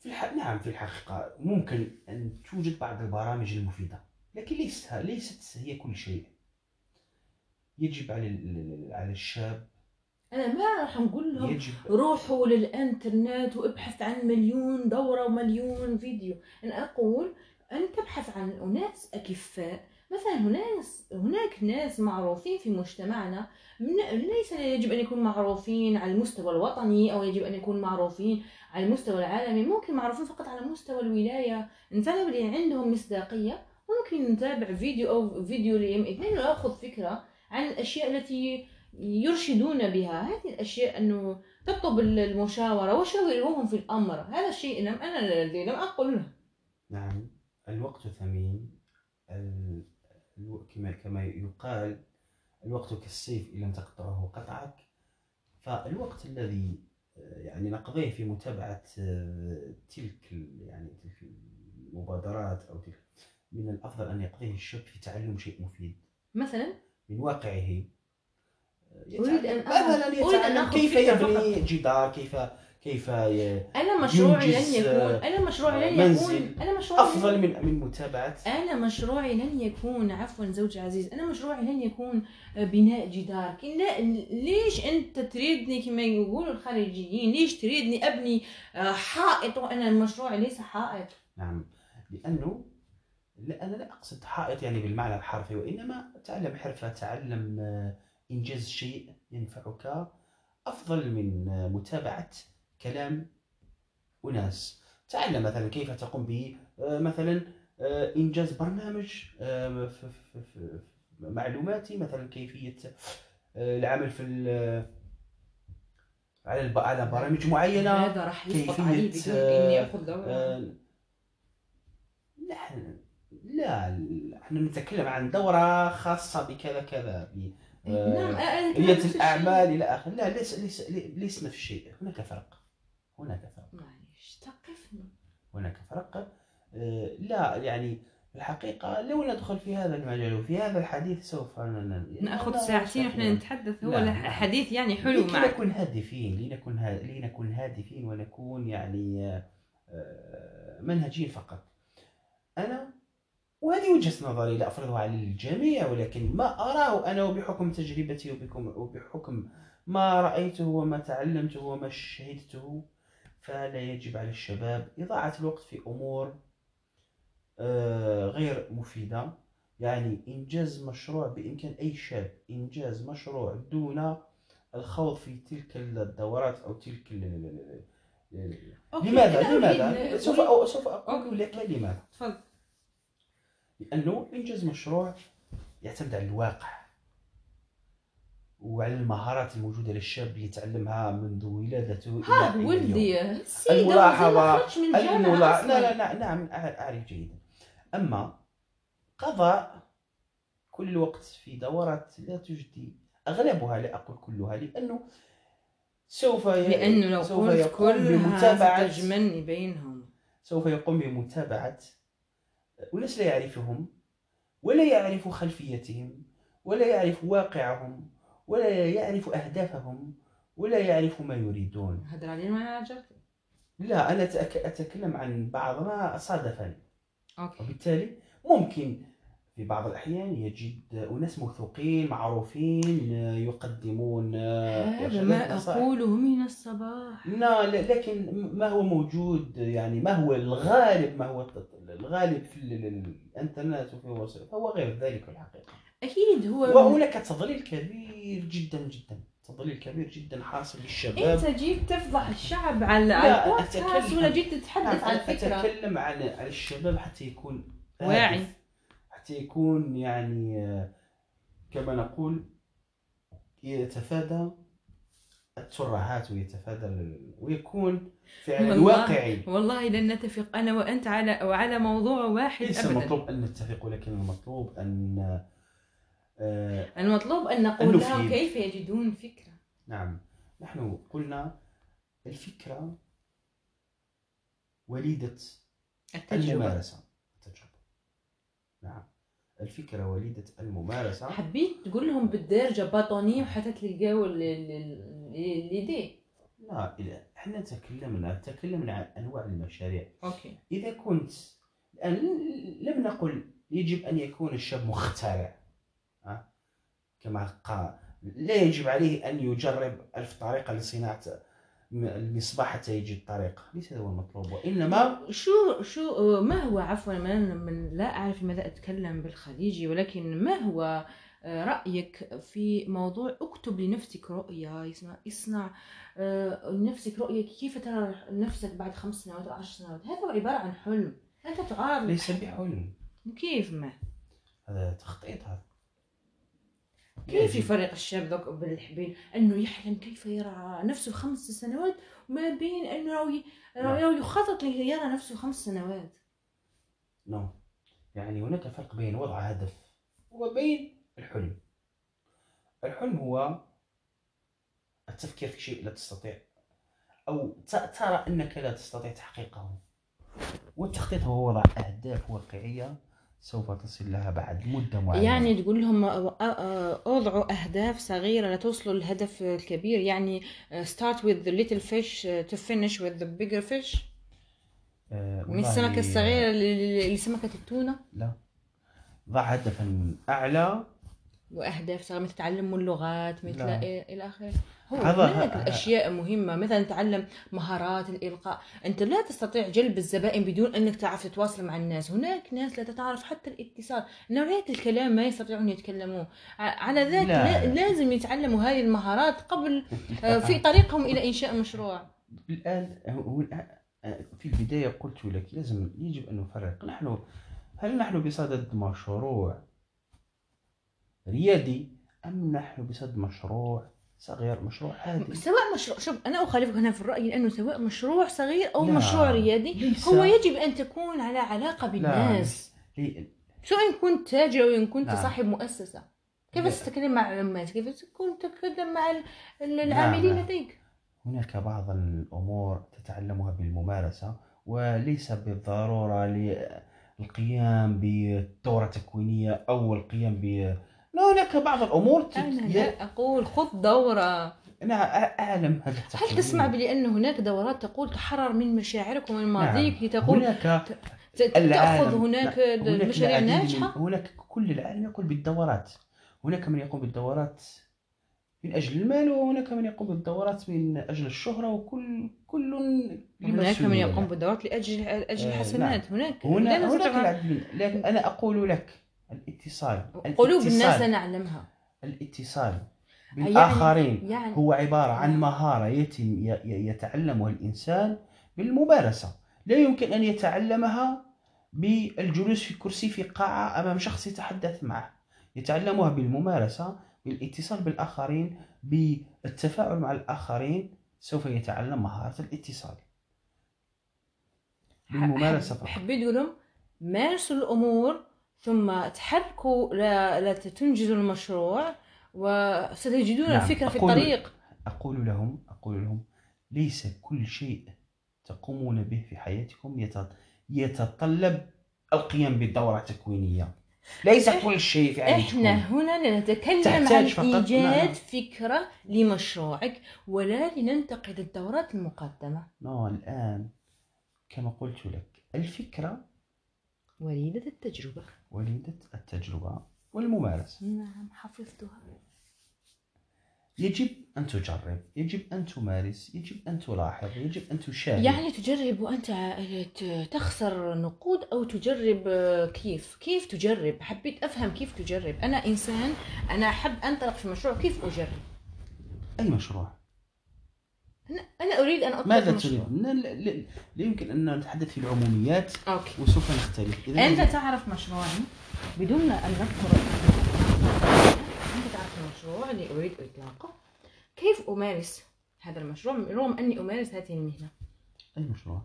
في الح... نعم في الحقيقة ممكن أن توجد بعض البرامج المفيدة لكن ليست ليست هي كل شيء. يجب على على الشاب أنا ما راح نقول لهم يجب روحوا للإنترنت وابحث عن مليون دورة ومليون فيديو. أنا أقول أن تبحث عن أناس أكفاء. مثلا هناك هناك ناس معروفين في مجتمعنا. ليس يجب أن يكونوا معروفين على المستوى الوطني أو يجب أن يكونوا معروفين على المستوى العالمي. ممكن معروفين فقط على مستوى الولاية. إنسان اللي عندهم مصداقية ممكن نتابع فيديو أو فيديو لهم اثنين ونأخذ فكرة عن الأشياء التي يرشدون بها. هذه الأشياء أنه تطلب المشاورة وشاورهم في الأمر. هذا الشيء لم أنا الذي لم أقله نعم. الوقت ثمين. ال... كما كما يقال الوقت كالسيف إن لم تقطعه قطعك. فالوقت الذي آه، يعني نقضيه في متابعة آه، تلك يعني تلك المبادرات أو تلك من الأفضل أن يقضيه الشاب في تعلم شيء مفيد. مثلا؟ من واقعه. يتعلم- آخذ- مثلا يتعلم آخذ كيف يبني جدار كيف كيف أنا مشروعي لن ينجز، يكون آه، أنا مشروعي لن يكون أنا مشروعي أفضل لن... من من متابعة. أنا مشروعي لن يكون عفوا زوجي عزيز. أنا مشروعي لن يكون بناء جدار. لا ليش أنت تريدني كما يقولوا الخارجيين؟ ليش تريدني أبني آه، حائط؟ وأنا مشروعي ليس حائط. نعم. لأنه لا أنا لا أقصد حائط يعني بالمعنى الحرفي وإنما تعلم حرفة تعلم انجاز شيء ينفعك. أفضل من متابعة كلام أناس. تعلم مثلا كيف تقوم ب آه، مثلا آه، إنجاز برنامج آه، معلوماتي. مثلا كيفية آه، العمل في على على برامج معينة. هذا راح يسقط كيفية، علي بدون آه، إني أخذ دوره نحن لا إحنا نتكلم عن دورة خاصة بكذا كذا آه، نعم أنا أتكلم ريادة نفس الشيء. الأعمال إلى آخره لا ليس ليس ليس نفس الشيء هناك فرق. هناك فرق. معليش ثقفني. هناك فرق. آه، لا يعني في الحقيقة لو ندخل في هذا المجال وفي هذا الحديث سوف نأخذ ساعتين. وإحنا نتحدث. هو نعم، نعم. حديث يعني حلو معك. لنكن هادفين لنكن ها... لنكن هادفين ونكون يعني آه، آه، منهجيين فقط. أنا وهذه وجهة نظري لا أفرضها على الجميع ولكن ما أراه أنا وبحكم تجربتي وبكم وبحكم ما رأيته وما تعلمته وما شهدته فلا يجب على الشباب إضاعة الوقت في أمور آه، غير مفيدة يعني إنجاز مشروع بإمكان أي شاب إنجاز مشروع دون الخوض في تلك الدورات أو تلك لماذا؟ لماذا؟ سوف سوف أقول أوكي. لك لماذا؟ تفضل لأنه إنجاز مشروع يعتمد على الواقع وعلى المهارات الموجودة للشاب اللي يتعلمها منذ ولادته يوم. ولدي السيدة الملاحظة، ما خرجش من الجامعة الملا... أصلاً. لا لا لا نعم أعرف جيدا أما قضاء كل الوقت في دورات لا تجدي أغلبها لا أقول كلها لأنه سوف ي... لأنه لو سوف قلت يقوم كلها بمتابعة ستجمعني بينهم سوف يقوم بمتابعة أناس لا يعرفهم ولا يعرف خلفيتهم ولا يعرف واقعهم ولا يعرف أهدافهم ولا يعرف ما يريدون. هذا علي ما لا أنا أتك- أتكلم عن بعض ما صادفني أوكي. وبالتالي ممكن في بعض الأحيان يجد أناس موثوقين معروفين يقدمون هذا إرشادات ما. أقوله من الصباح. لا- لكن ما هو موجود؟ يعني ما هو الغالب ما هو الغالب في ال- ال- الانترنت وفي الوسائل فهو غير ذلك في الحقيقة. أكيد هو وهناك تضليل كبير جدا جدا. تضليل كبير جدا حاصل للشباب. أنت جيت تفضح الشعب على البودكاست ولا جيت تتحدث عن فكرة أتكلم عن على الشباب حتى يكون واعي. حتى يكون يعني آه، كما نقول يتفادى الترهات ويتفادى ويكون فعلا والله- واقعي. والله لن نتفق أنا وأنت على وعلى موضوع واحد ليس المطلوب أن نتفق ولكن المطلوب أن آه، المطلوب أن نقول لهم كيف يجدون فكرة. نعم. نحن قلنا الفكرة وليدة التجربة. الممارسة. التجربة. نعم. الفكرة وليدة الممارسة. حبيت تقول لهم بالدارجة باطونية وحتى تلقاو l'idée لا إذا إحنا تكلمنا تكلمنا عن أنواع المشاريع. okay. إذا كنت الان لم نقل يجب أن يكون الشاب مخترع ها؟ كما قال لا يجب عليه أن يجرب ألف طريقة لصناعة المصباح حتى يجد طريقة. ليس هذا هو المطلوب وإنما شو شو ما هو عفوا ما من لا أعرف لماذا أتكلم بالخليجي ولكن ما هو آه، رأيك في موضوع اكتب لنفسك رؤية يسمع اصنع آه، لنفسك رؤية كيف ترى نفسك بعد خمس سنوات أو عشر سنوات؟ هذا عبارة عن حلم انت تعارض ليس بحلم. كيف ما؟ هذا تخطيط هذا. كيف يفرق الشاب ذوك بالحبين إنه يحلم كيف يرى نفسه خمس سنوات ما بين إنه ي- نعم. يخطط ليرى نفسه خمس سنوات. نو يعني هناك فرق بين وضع هدف وبين الحلم. الحلم هو التفكير في شيء لا تستطيع أو ترى أنك لا تستطيع تحقيقه. والتخطيط هو وضع أهداف واقعية سوف تصل لها بعد مدة معينة. يعني تقول لهم اضعوا أهداف صغيرة لتوصلوا للهدف الكبير يعني start with the little fish to finish with the bigger fish آه، من والله، السمكة الصغيرة ل- لسمكة التونة؟ لا. ضع هدفا أعلى وأهداف صغيره مثل تعلم اللغات مثل. إيه إلى آخره. هو هناك اشياء مهمة. مثلا تعلم مهارات الإلقاء. أنت لا تستطيع جلب الزبائن بدون أنك تعرف تتواصل مع الناس. هناك ناس لا تعرف حتى الاتصال. نوعية الكلام ما يستطيعون يتكلموه ع- على ذاك لا. لا. لازم يتعلموا هذه المهارات قبل آه، في طريقهم إلى إنشاء مشروع. الآن هو في البداية قلت لك لازم يجب أن نفرق. نحن هل نحن بصدد مشروع ريادي أم نحن بصدد مشروع صغير مشروع عادي سواء مشروع شوف أنا أخالفك هنا في الرأي لأنه سواء مشروع صغير أو لا. مشروع ريادي ليس هو يجب أن تكون على علاقة بالناس لي- سواء كنت تاجر أو إن كنت نعم. صاحب مؤسسة كيف لا. تتكلم مع العمال كيف تكون تتكلم مع ال- العاملين نعم. لديك هناك بعض الأمور تتعلمها بالممارسة وليس بالضرورة للقيام بدورة تكوينية أو القيام ب لا هناك بعض الأمور تت- أنا لا أقول خذ دورة أنا أ- أعلم هذا هل التقييم. تسمع بأن هناك دورات تقول تحرر من مشاعرك ومن ماضيك لتقول هناك ت- نعم. تأخذ هناك هناك من- الناجحة هناك كل العالم يقول بالدورات هناك من يقوم بالدورات من أجل المال وهناك من يقوم بالدورات من أجل الشهرة وكل كل هناك من يقوم. بالدورات لاجل أجل آه، الحسنات هناك لا هنا هناك العديد من لكن أنا أقول لك الاتصال قلوب الناس لا الاتصال نعلمها الاتصال يعني- بالآخرين يعني هو عبارة عن نعم. مهارة يتم يتعلمها الإنسان بالممارسة. لا يمكن أن يتعلمها بالجلوس في كرسي في قاعة أمام شخص يتحدث معه. يتعلمها بالممارسة بالاتصال بالآخرين بالتفاعل مع الآخرين. سوف يتعلم مهارة الاتصال. بالممارسة فقط. حبيت تقول لهم مارسوا الأمور ثم تحركوا لتنجزوا المشروع وستجدون نعم، الفكرة في الطريق. أقول لهم أقول لهم ليس كل شيء تقومون به في حياتكم يت- يتطلب القيام بدورة تكوينية ليس كل شيء في حياتكم. إحنا هنا لنتكلم عن إيجاد نعم. فكرة لمشروعك ولا لننتقد الدورات المقدمة. نو الآن كما قلت لك الفكرة وليدة التجربة. وليدة التجربة والممارسة. نعم حفظتها. يجب أن تجرب يجب أن تمارس يجب أن تلاحظ يجب أن تشاهد. يعني تجرب وأنت ت- تخسر نقود أو تجرب آه، كيف؟ كيف تجرب؟ حبيت أفهم كيف تجرب. أنا إنسان أنا أحب أنطلق في مشروع كيف أجرب؟ أي مشروع؟ أنا أنا أريد أن اطلق ماذا. تريد؟ لا, لا, لا, لا يمكن أن نتحدث في العموميات أوكي. وسوف نختلف. إذا أنت تعرف مشروعي بدون أن نذكر أنت تعرف المشروع اللي أريد إطلاقه. كيف أمارس هذا المشروع؟ رغم أني أمارس هذه المهنة. أي مشروع؟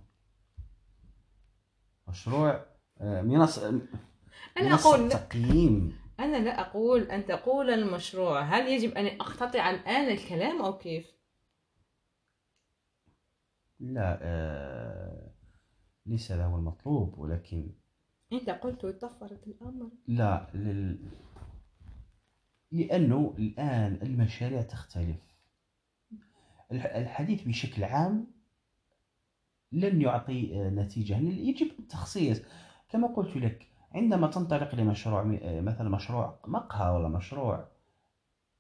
مشروع آه، منصة أنا منصة أقول تقييم. أنا لا أقول أن تقول المشروع. هل يجب أن أقتطع الآن الكلام أو كيف؟ لا آه، ليس هذا هو المطلوب ولكن انت قلت طفرت الأمر. لا لل... لأنه الآن المشاريع تختلف. الح- الحديث بشكل عام لن يعطي آه، نتيجة. يعني يجب التخصيص. كما قلت لك عندما تنطلق لمشروع آه، مثلا مشروع مقهى ولا مشروع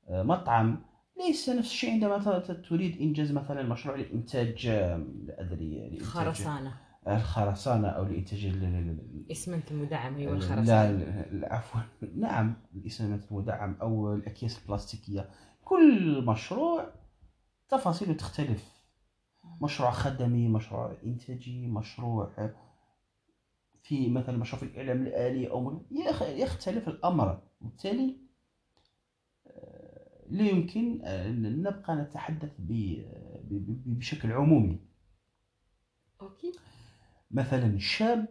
آه، مطعم ليس نفس الشيء عندما تريد إنجاز مثلا مشروع لإنتاج آه، لا أدري لإنتاج خرسانه الخرسانة أو لإنتاج ال- ال- ال- اسمنت المدعم هي لا والخرسانه لا، عفوا. نعم الإسهامات المدعم أو الأكياس البلاستيكية. كل مشروع تفاصيله تختلف. مشروع خدمي مشروع إنتاجي مشروع في مثلا مشروع في الإعلام الآلي أو يخ- يختلف الأمر. وبالتالي آه، لا يمكن أن نبقى نتحدث بشكل عمومي. okay. مثلا شاب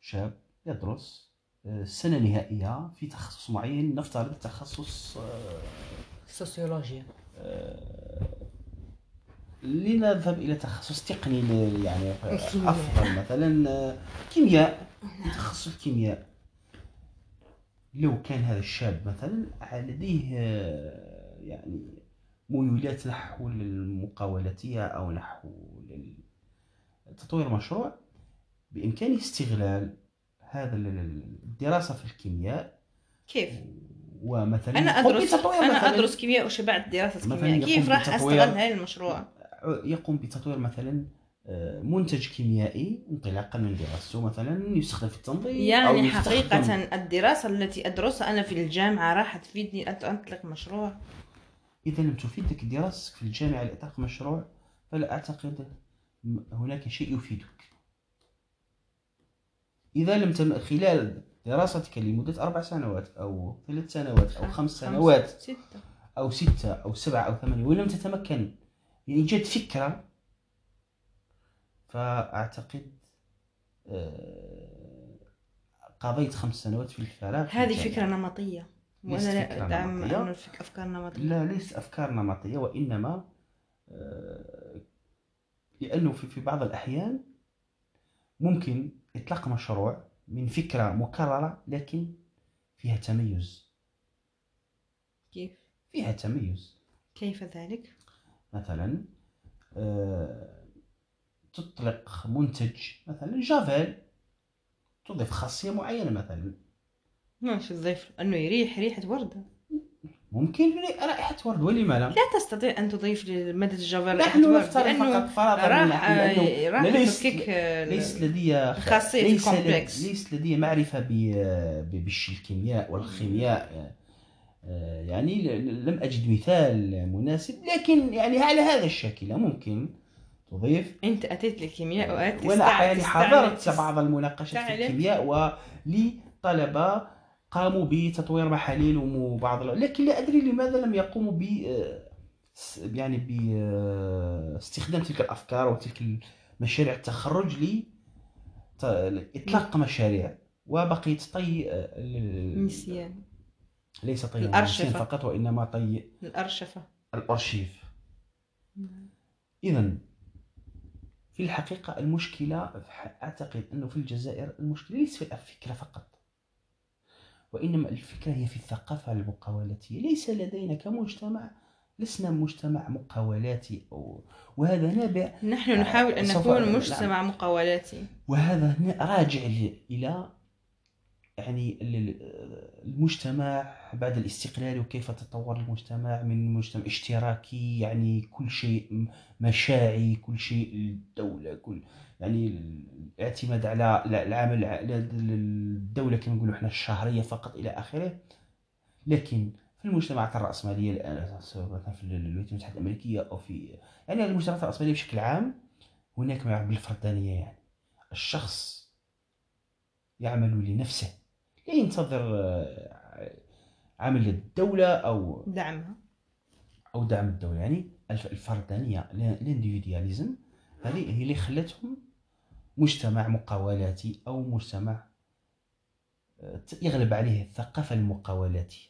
شاب يدرس آه، سنة نهائية في تخصص معين نفترض تخصص آه، سوسيولوجيا. آه، لنذهب إلى تخصص تقني يعني. أفضل. مثلا كيمياء تخصص الكيمياء لو كان هذا الشاب مثلا لديه يعني ميولات نحو المقاولاتية أو نحو تطوير مشروع بإمكانه استغلال هذا الدراسة في الكيمياء. كيف؟ ومثلا بتطوير أنا مثلاً- أدرس كيمياء وشبعت مثلاً كيمياء. كيف راح أستغل هذا المشروع؟ يقوم بتطوير مثلا آه، منتج كيميائي انطلاقا من دراسته مثلا يستخدم في التنظيف أو يعني يستخدم- حقيقة الدراسة التي أدرسها أنا في الجامعة راح تفيدني أن أنطلق مشروع. إذا لم تفيدك دراستك في الجامعة لإطلاق مشروع فلا أعتقد هناك شيء يفيدك. إذا لم تم خلال دراستك لمدة أربع سنوات أو ثلاث سنوات أو خمس سنوات ستة. أو ستة أو سبعة أو ثمانية ولم تتمكن من إيجاد فكرة فأعتقد آه، قضيت خمس سنوات في الفراغ هذه. فكرة نمطية. وأنا فكرة لا ليست أفكار نمطية وإنما آه، لأنه في في بعض الأحيان ممكن إطلاق مشروع من فكرة مكررة لكن فيها تميز. كيف؟ فيها تميز. كيف ذلك؟ مثلا آه، تطلق منتج مثلا جافيل تضيف خاصية معينة مثلا. ماشي الضيف أنه يريح ريحة وردة ممكن رائحة ورد ولما لا لا تستطيع أن تضيف لمادة ريحة نحن ورد نفترض فقط فرضا راح لأنه راح ليس- ليس لدي خاصية ليس الكومبلكس. ليس لدي معرفة بالكيمياء والخيمياء آه، يعني لم أجد مثال مناسب لكن يعني على هذا الشكل ممكن تضيف أنت أتيت للكيمياء وأتيت ولا يعني حضرت بعض المناقشات في. الكيمياء ولطلبة قاموا بتطوير محاليل وبعض لكن لا أدري لماذا لم يقوموا ب آه، يعني باستخدام تلك الأفكار وتلك مشاريع التخرج ل إطلاق مشاريع وبقيت طي آه، ال- نسيان. ليس طي. النسيان فقط وإنما طي الأرشفة. الأرشيف. إذا في الحقيقة المشكلة أعتقد أنه في الجزائر المشكلة ليس في الفكرة فقط. وإنما الفكرة هي في الثقافة المقاولاتية ليس لدينا كمجتمع لسنا مجتمع مقاولاتي أو وهذا نابع نحن نحاول أن نكون. مجتمع مقاولاتي وهذا راجع إلى يعني ال- ال- المجتمع بعد الاستقلال وكيف تطور المجتمع من مجتمع اشتراكي يعني كل شيء مشاعي كل شيء الدولة كل يعني الاعتماد على العمل الدولة كما نقولوا إحنا الشهرية فقط إلى آخره. لكن في المجتمعات الرأسمالية الآن سواء في الولايات المتحدة الأمريكية أو في يعني المجتمعات الرأسمالية بشكل عام هناك ما يعرف بالفردانية يعني. الشخص يعمل لنفسه. لا ينتظر آه، عمل الدولة أو دعمها. أو دعم الدولة. يعني الف- الفردانية الانديفيدياليزم هذه هي اللي خلتهم مجتمع مقاولاتي أو مجتمع آه، يغلب عليه الثقافة المقاولاتية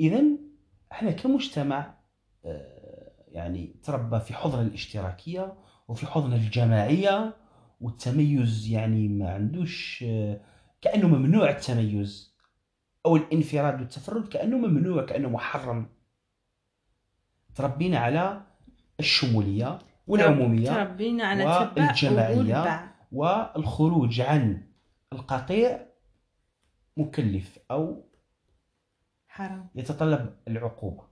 إذا إحنا كمجتمع آه، يعني تربى في حضن الاشتراكية وفي حضن الجماعية والتميز يعني ما عندوش آه، كأنه ممنوع التميز أو الانفراد والتفرد كأنه ممنوع كأنه محرم. تربينا على الشمولية والعمومية تربينا على باع والخروج عن القطيع مكلف أو حرام. يتطلب العقوبة.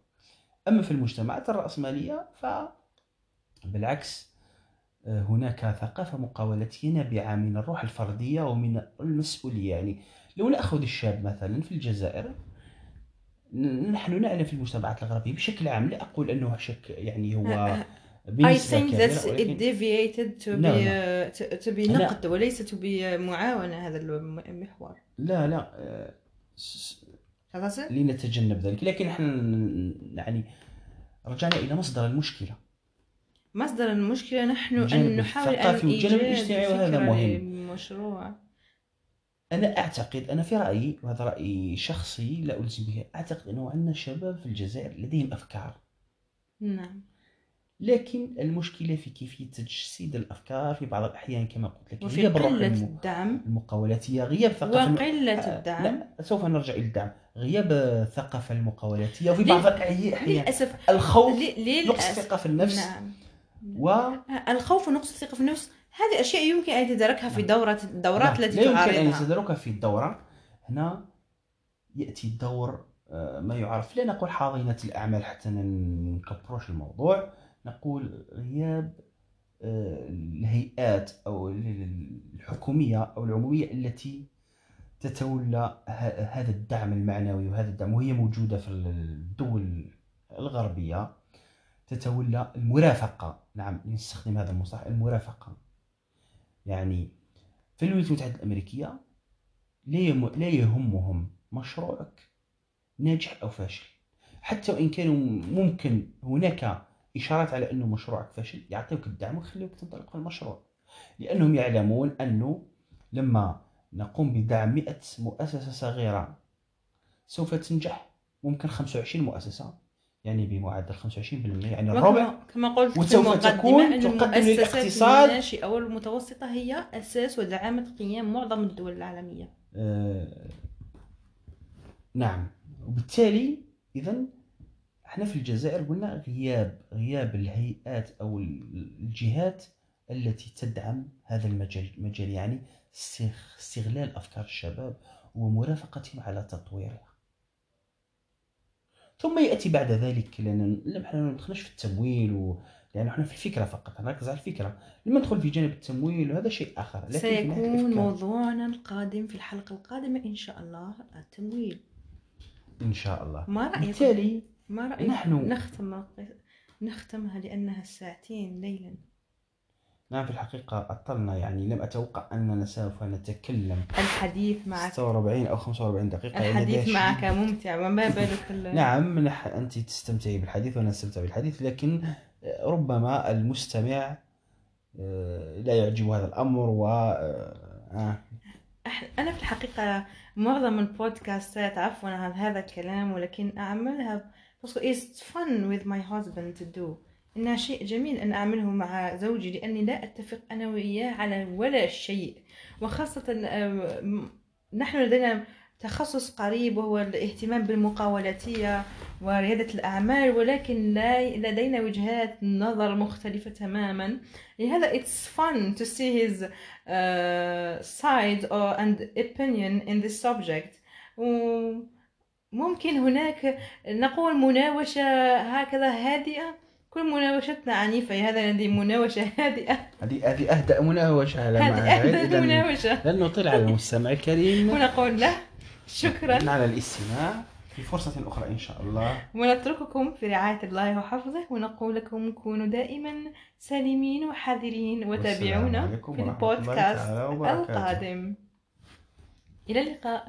أما في المجتمعات الرأسمالية فبالعكس آه، هناك ثقافة مقاولاتية نابعة من الروح الفردية ومن المسؤولية. يعني لو نأخذ الشاب مثلا في الجزائر نحن نعلم في المجتمعات الغربية بشكل عام لا أقول أنه شك يعني هو I think that it deviated to لا، be لا. uh, to- to be نقد وليس to be معاونة هذا المحور لا لا. آه، لنتجنب ذلك. لكن نحن ن- يعني رجعنا إلى مصدر المشكلة. مصدر المشكلة نحن أن نحاول أن والجانب الاجتماعي وهذا مهم. للمشروع. أنا أعتقد أنا في رأيي وهذا رأي شخصي لا ألزم به أعتقد أنه عندنا شباب في الجزائر لديهم أفكار. نعم. لكن المشكلة في كيفية تجسيد الأفكار في بعض الأحيان كما قلت لك وفي الم- الدعم. المقاولاتيه غياب ثقافة وقلة آه، الدعم. لا سوف نرجع إلى الدعم. غياب الثقافه المقاولاتيه وفي بعض الأحيان للأسف. الخوف لي- نقص للأسف. الثقه في النفس. نعم. و الخوف ونقص الثقة في النفس هذه أشياء يمكن أن يتداركها في نعم. دورة الدورات لا, التي لا يمكن أن يتداركها في الدورة. هنا يأتي دور آه، ما يعرف. لا نقول حاضنة الأعمال حتى نكبروش الموضوع. نقول غياب آه، الهيئات أو ال- ال- الحكومية أو العمومية التي تتولى هذا الدعم المعنوي وهذا الدعم وهي موجودة في الدول الغربية. تتولى المرافقة. نعم نستخدم هذا المصطلح المرافقة. يعني في الولايات المتحدة الأمريكية لا يهمهم مشروعك ناجح أو فاشل. حتى وإن كانوا ممكن هناك إشارات على أنه مشروعك فاشل يعطيوك الدعم ويخليوك تنطلق في المشروع. لأنهم يعلمون أنه لما نقوم بدعم 100 مؤسسة صغيرة سوف تنجح ممكن 25 مؤسسة. يعني بمعدل 25% يعني الربع كما قلت وسوف تكون تقدم للإقتصاد. الناشئة والمتوسطة هي أساس ودعامة قيام معظم الدول العالمية. آه، نعم. وبالتالي اذا إحنا في الجزائر قلنا غياب غياب الهيئات أو ال- الجهات التي تدعم هذا المجال المجال يعني استغ- استغلال أفكار الشباب ومرافقتهم على تطويرها. ثم يأتي بعد ذلك لأن إحنا ما ندخلش في التمويل و... يعني إحنا في الفكرة فقط نركز على الفكرة. لما ندخل في جانب التمويل وهذا شيء آخر لكن سيكون. موضوعنا القادم في الحلقة القادمة إن شاء الله التمويل. إن شاء الله. ما رأيكم؟ بالتالي ما رأيكم نحن- نختم نختمها لأنها ساعتين ليلا. نعم في الحقيقة أطلنا يعني لم أتوقع أننا سوف نتكلم الحديث معك. 46 أو 45 دقيقة يعني الحديث هذا معك ممتع وما بالك ال- نعم نح- أنت تستمتعي بالحديث وأنا أستمتع بالحديث لكن ربما المستمع آه، لا يعجب هذا الأمر و آه، أح- أنا في الحقيقة معظم البودكاستات عفوا عن هذا الكلام ولكن أعملها بس it's fun with my husband to do. إنها شيء جميل أن أعمله مع زوجي لأني لا أتفق أنا وإياه على ولا شيء. وخاصة آه، نحن لدينا تخصص قريب وهو الاهتمام بالمقاولاتية وريادة الأعمال ولكن لا لدينا وجهات نظر مختلفة تماما. لهذا it's fun to see his uh, side or and opinion in this subject. وممكن هناك نقول مناوشة هكذا هادئة. كل مناوشتنا عنيفة هذا لدي مناوشة. هادئة هذه هذه أهدأ مناوشة هذه لن- مناوشة. نطيل على المستمع الكريم. ونقول له. شكرا. على الاستماع في فرصة أخرى إن شاء الله. ونترككم في رعاية الله وحفظه ونقول لكم كونوا دائما سالمين وحذرين وتابعونا في البودكاست. القادم. إلى اللقاء.